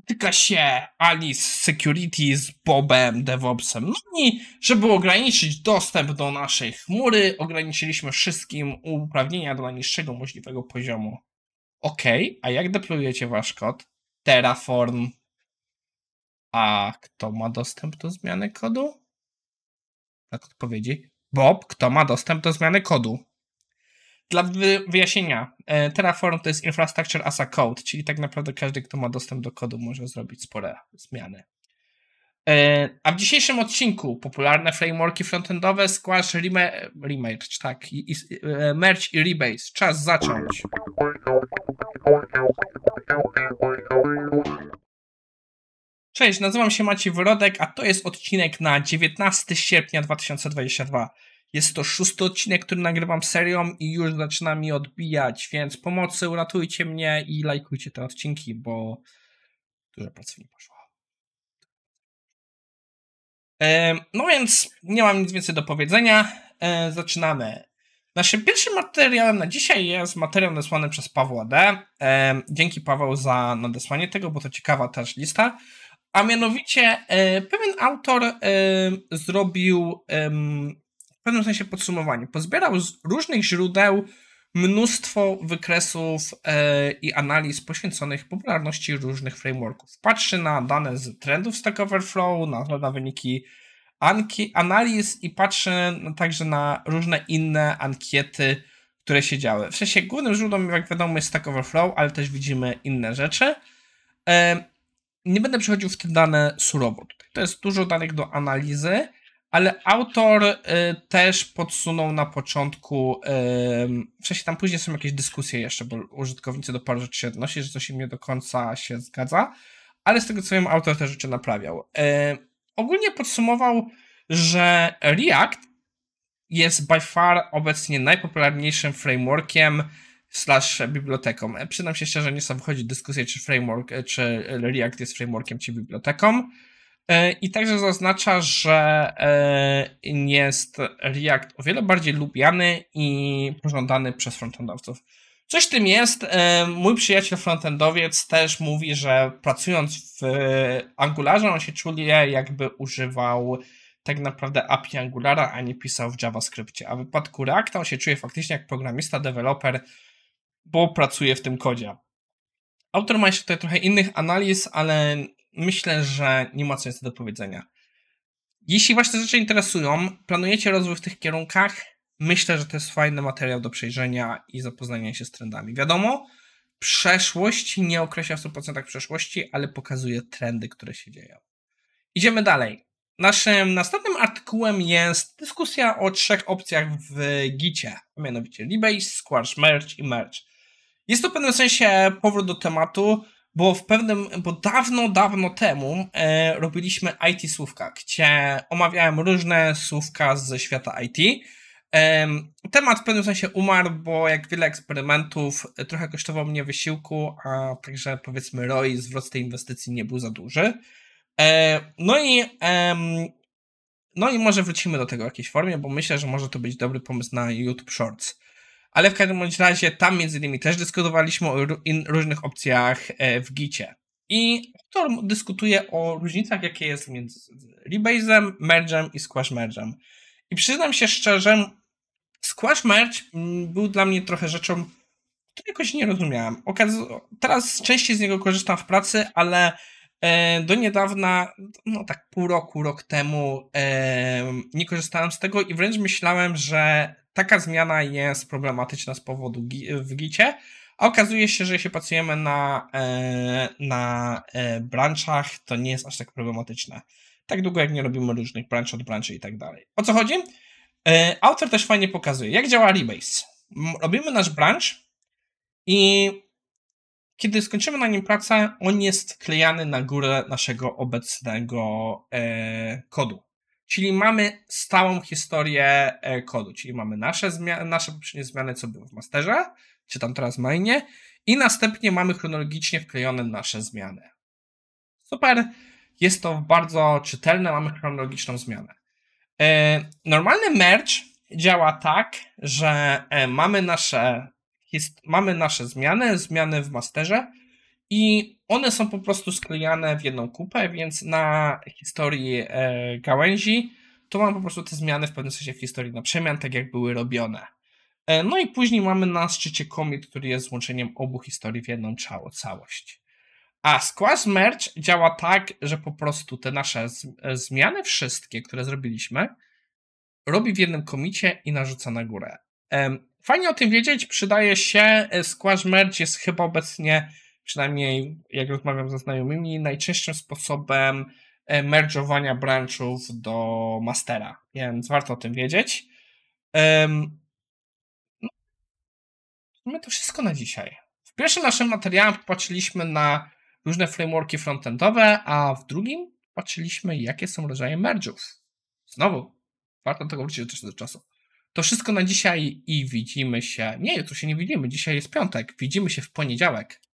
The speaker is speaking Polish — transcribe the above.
spotyka się Alice Security z Bobem DevOpsem. No i żeby ograniczyć dostęp do naszej chmury, ograniczyliśmy wszystkim uprawnienia do najniższego możliwego poziomu. Ok, a jak deployujecie wasz kod? Terraform. A kto ma dostęp do zmiany kodu? Tak odpowiedzi. Bob, kto ma dostęp do zmiany kodu? Dla wyjaśnienia, e, Terraform to jest Infrastructure as a Code, czyli tak naprawdę każdy, kto ma dostęp do kodu, może zrobić spore zmiany. E, a w dzisiejszym odcinku popularne frameworki frontendowe Squash, Remerge, tak, i, i, e, Merge i Rebase. Czas zacząć. Cześć, nazywam się Maciej Wyrodek, a to jest odcinek na 19 sierpnia 2022. Jest to szósty odcinek, który nagrywam serią i już zaczyna mi odbijać, więc pomocy, uratujcie mnie i lajkujcie te odcinki, bo dużo pracy mi poszło. No więc nie mam nic więcej do powiedzenia. E, zaczynamy. Naszym pierwszym materiałem na dzisiaj jest materiał nadesłany przez Pawła D. Dzięki Paweł za nadesłanie tego, bo to ciekawa też lista. A mianowicie e, pewien autor zrobił w pewnym sensie podsumowanie. Pozbierał z różnych źródeł mnóstwo wykresów e, i analiz poświęconych popularności różnych frameworków. Patrzy na dane z trendów Stack Overflow, na, na wyniki anki, analiz i patrzy także na różne inne ankiety, które się działy. W sensie głównym źródłem, jak wiadomo, jest Stack Overflow, ale też widzimy inne rzeczy. E, nie będę przechodził w te dane surowo. To jest dużo danych do analizy ale autor y, też podsunął na początku, y, w sensie tam później są jakieś dyskusje jeszcze, bo użytkownicy do paru rzeczy się odnosi, że coś im nie do końca się zgadza, ale z tego co wiem, autor te rzeczy naprawiał. Y, ogólnie podsumował, że React jest by far obecnie najpopularniejszym frameworkiem slash biblioteką. E, przynam się szczerze, nie chcę wchodzić w dyskusję, czy framework, e, czy React jest frameworkiem, czy biblioteką. E, I także zaznacza, że e, jest React o wiele bardziej lubiany i pożądany przez frontendowców. Coś tym jest. E, mój przyjaciel frontendowiec też mówi, że pracując w Angularze on się czuje jakby używał tak naprawdę API Angulara, a nie pisał w JavaScriptie. A w wypadku Reacta on się czuje faktycznie jak programista, deweloper, bo pracuje w tym kodzie. Autor ma jeszcze tutaj trochę innych analiz, ale myślę, że nie ma co więcej do powiedzenia. Jeśli Was te rzeczy interesują, planujecie rozwój w tych kierunkach, myślę, że to jest fajny materiał do przejrzenia i zapoznania się z trendami. Wiadomo, przeszłość nie określa w 100% przeszłości, ale pokazuje trendy, które się dzieją. Idziemy dalej. Naszym następnym artykułem jest dyskusja o trzech opcjach w Gicie, a mianowicie Rebase, Squash Merge i Merge. Jest to w pewnym sensie powrót do tematu, bo w pewnym, bo dawno, dawno temu e, robiliśmy IT słówka, gdzie omawiałem różne słówka ze świata IT. E, temat w pewnym sensie umarł, bo jak wiele eksperymentów e, trochę kosztował mnie wysiłku, a także powiedzmy ROI, zwrot tej inwestycji nie był za duży. E, no i no i może wrócimy do tego w jakiejś formie, bo myślę, że może to być dobry pomysł na YouTube Shorts ale w każdym bądź razie tam między innymi też dyskutowaliśmy o różnych opcjach e, w Gicie. I to dyskutuje o różnicach, jakie jest między Rebase'em, Merge'em i Squash Merge'em. I przyznam się szczerze, Squash Merge był dla mnie trochę rzeczą, której jakoś nie rozumiałem. Teraz częściej z niego korzystam w pracy, ale do niedawna, no tak pół roku, rok temu, e, nie korzystałem z tego i wręcz myślałem, że taka zmiana jest problematyczna z powodu w gicie, a okazuje się, że jeśli pracujemy na, e, na e, branchach, to nie jest aż tak problematyczne. Tak długo jak nie robimy różnych branch od branchy i tak dalej. O co chodzi? E, autor też fajnie pokazuje, jak działa Rebase. Robimy nasz branch i kiedy skończymy na nim pracę, on jest klejany na górę naszego obecnego kodu. Czyli mamy stałą historię e, kodu, czyli mamy nasze, zmiany, nasze poprzednie zmiany, co było w masterze, czy tam teraz mainie, i następnie mamy chronologicznie wklejone nasze zmiany. Super, jest to bardzo czytelne, mamy chronologiczną zmianę. E, normalny merge działa tak, że e, mamy nasze, mamy nasze zmiany, zmiany w masterze i one są po prostu sklejane w jedną kupę, więc na historii e, gałęzi to mamy po prostu te zmiany w pewnym sensie w historii na przemian, tak jak były robione. E, no i później mamy na szczycie commit, który jest złączeniem obu historii w jedną całość. A Squash Merge działa tak, że po prostu te nasze e, zmiany wszystkie, które zrobiliśmy, robi w jednym komicie i narzuca na górę. Fajnie o tym wiedzieć, przydaje się. E, Squash Merge jest chyba obecnie, przynajmniej jak rozmawiam ze znajomymi, najczęstszym sposobem e, merge'owania branchów do mastera, więc warto o tym wiedzieć. My to wszystko na dzisiaj. W pierwszym naszym materiałem popatrzyliśmy na różne frameworki frontendowe, a w drugim patrzyliśmy, jakie są rodzaje merge'ów. Znowu, warto tego wrócić też do czasu. To wszystko na dzisiaj i widzimy się. Nie, tu się nie widzimy. Dzisiaj jest piątek. Widzimy się w poniedziałek.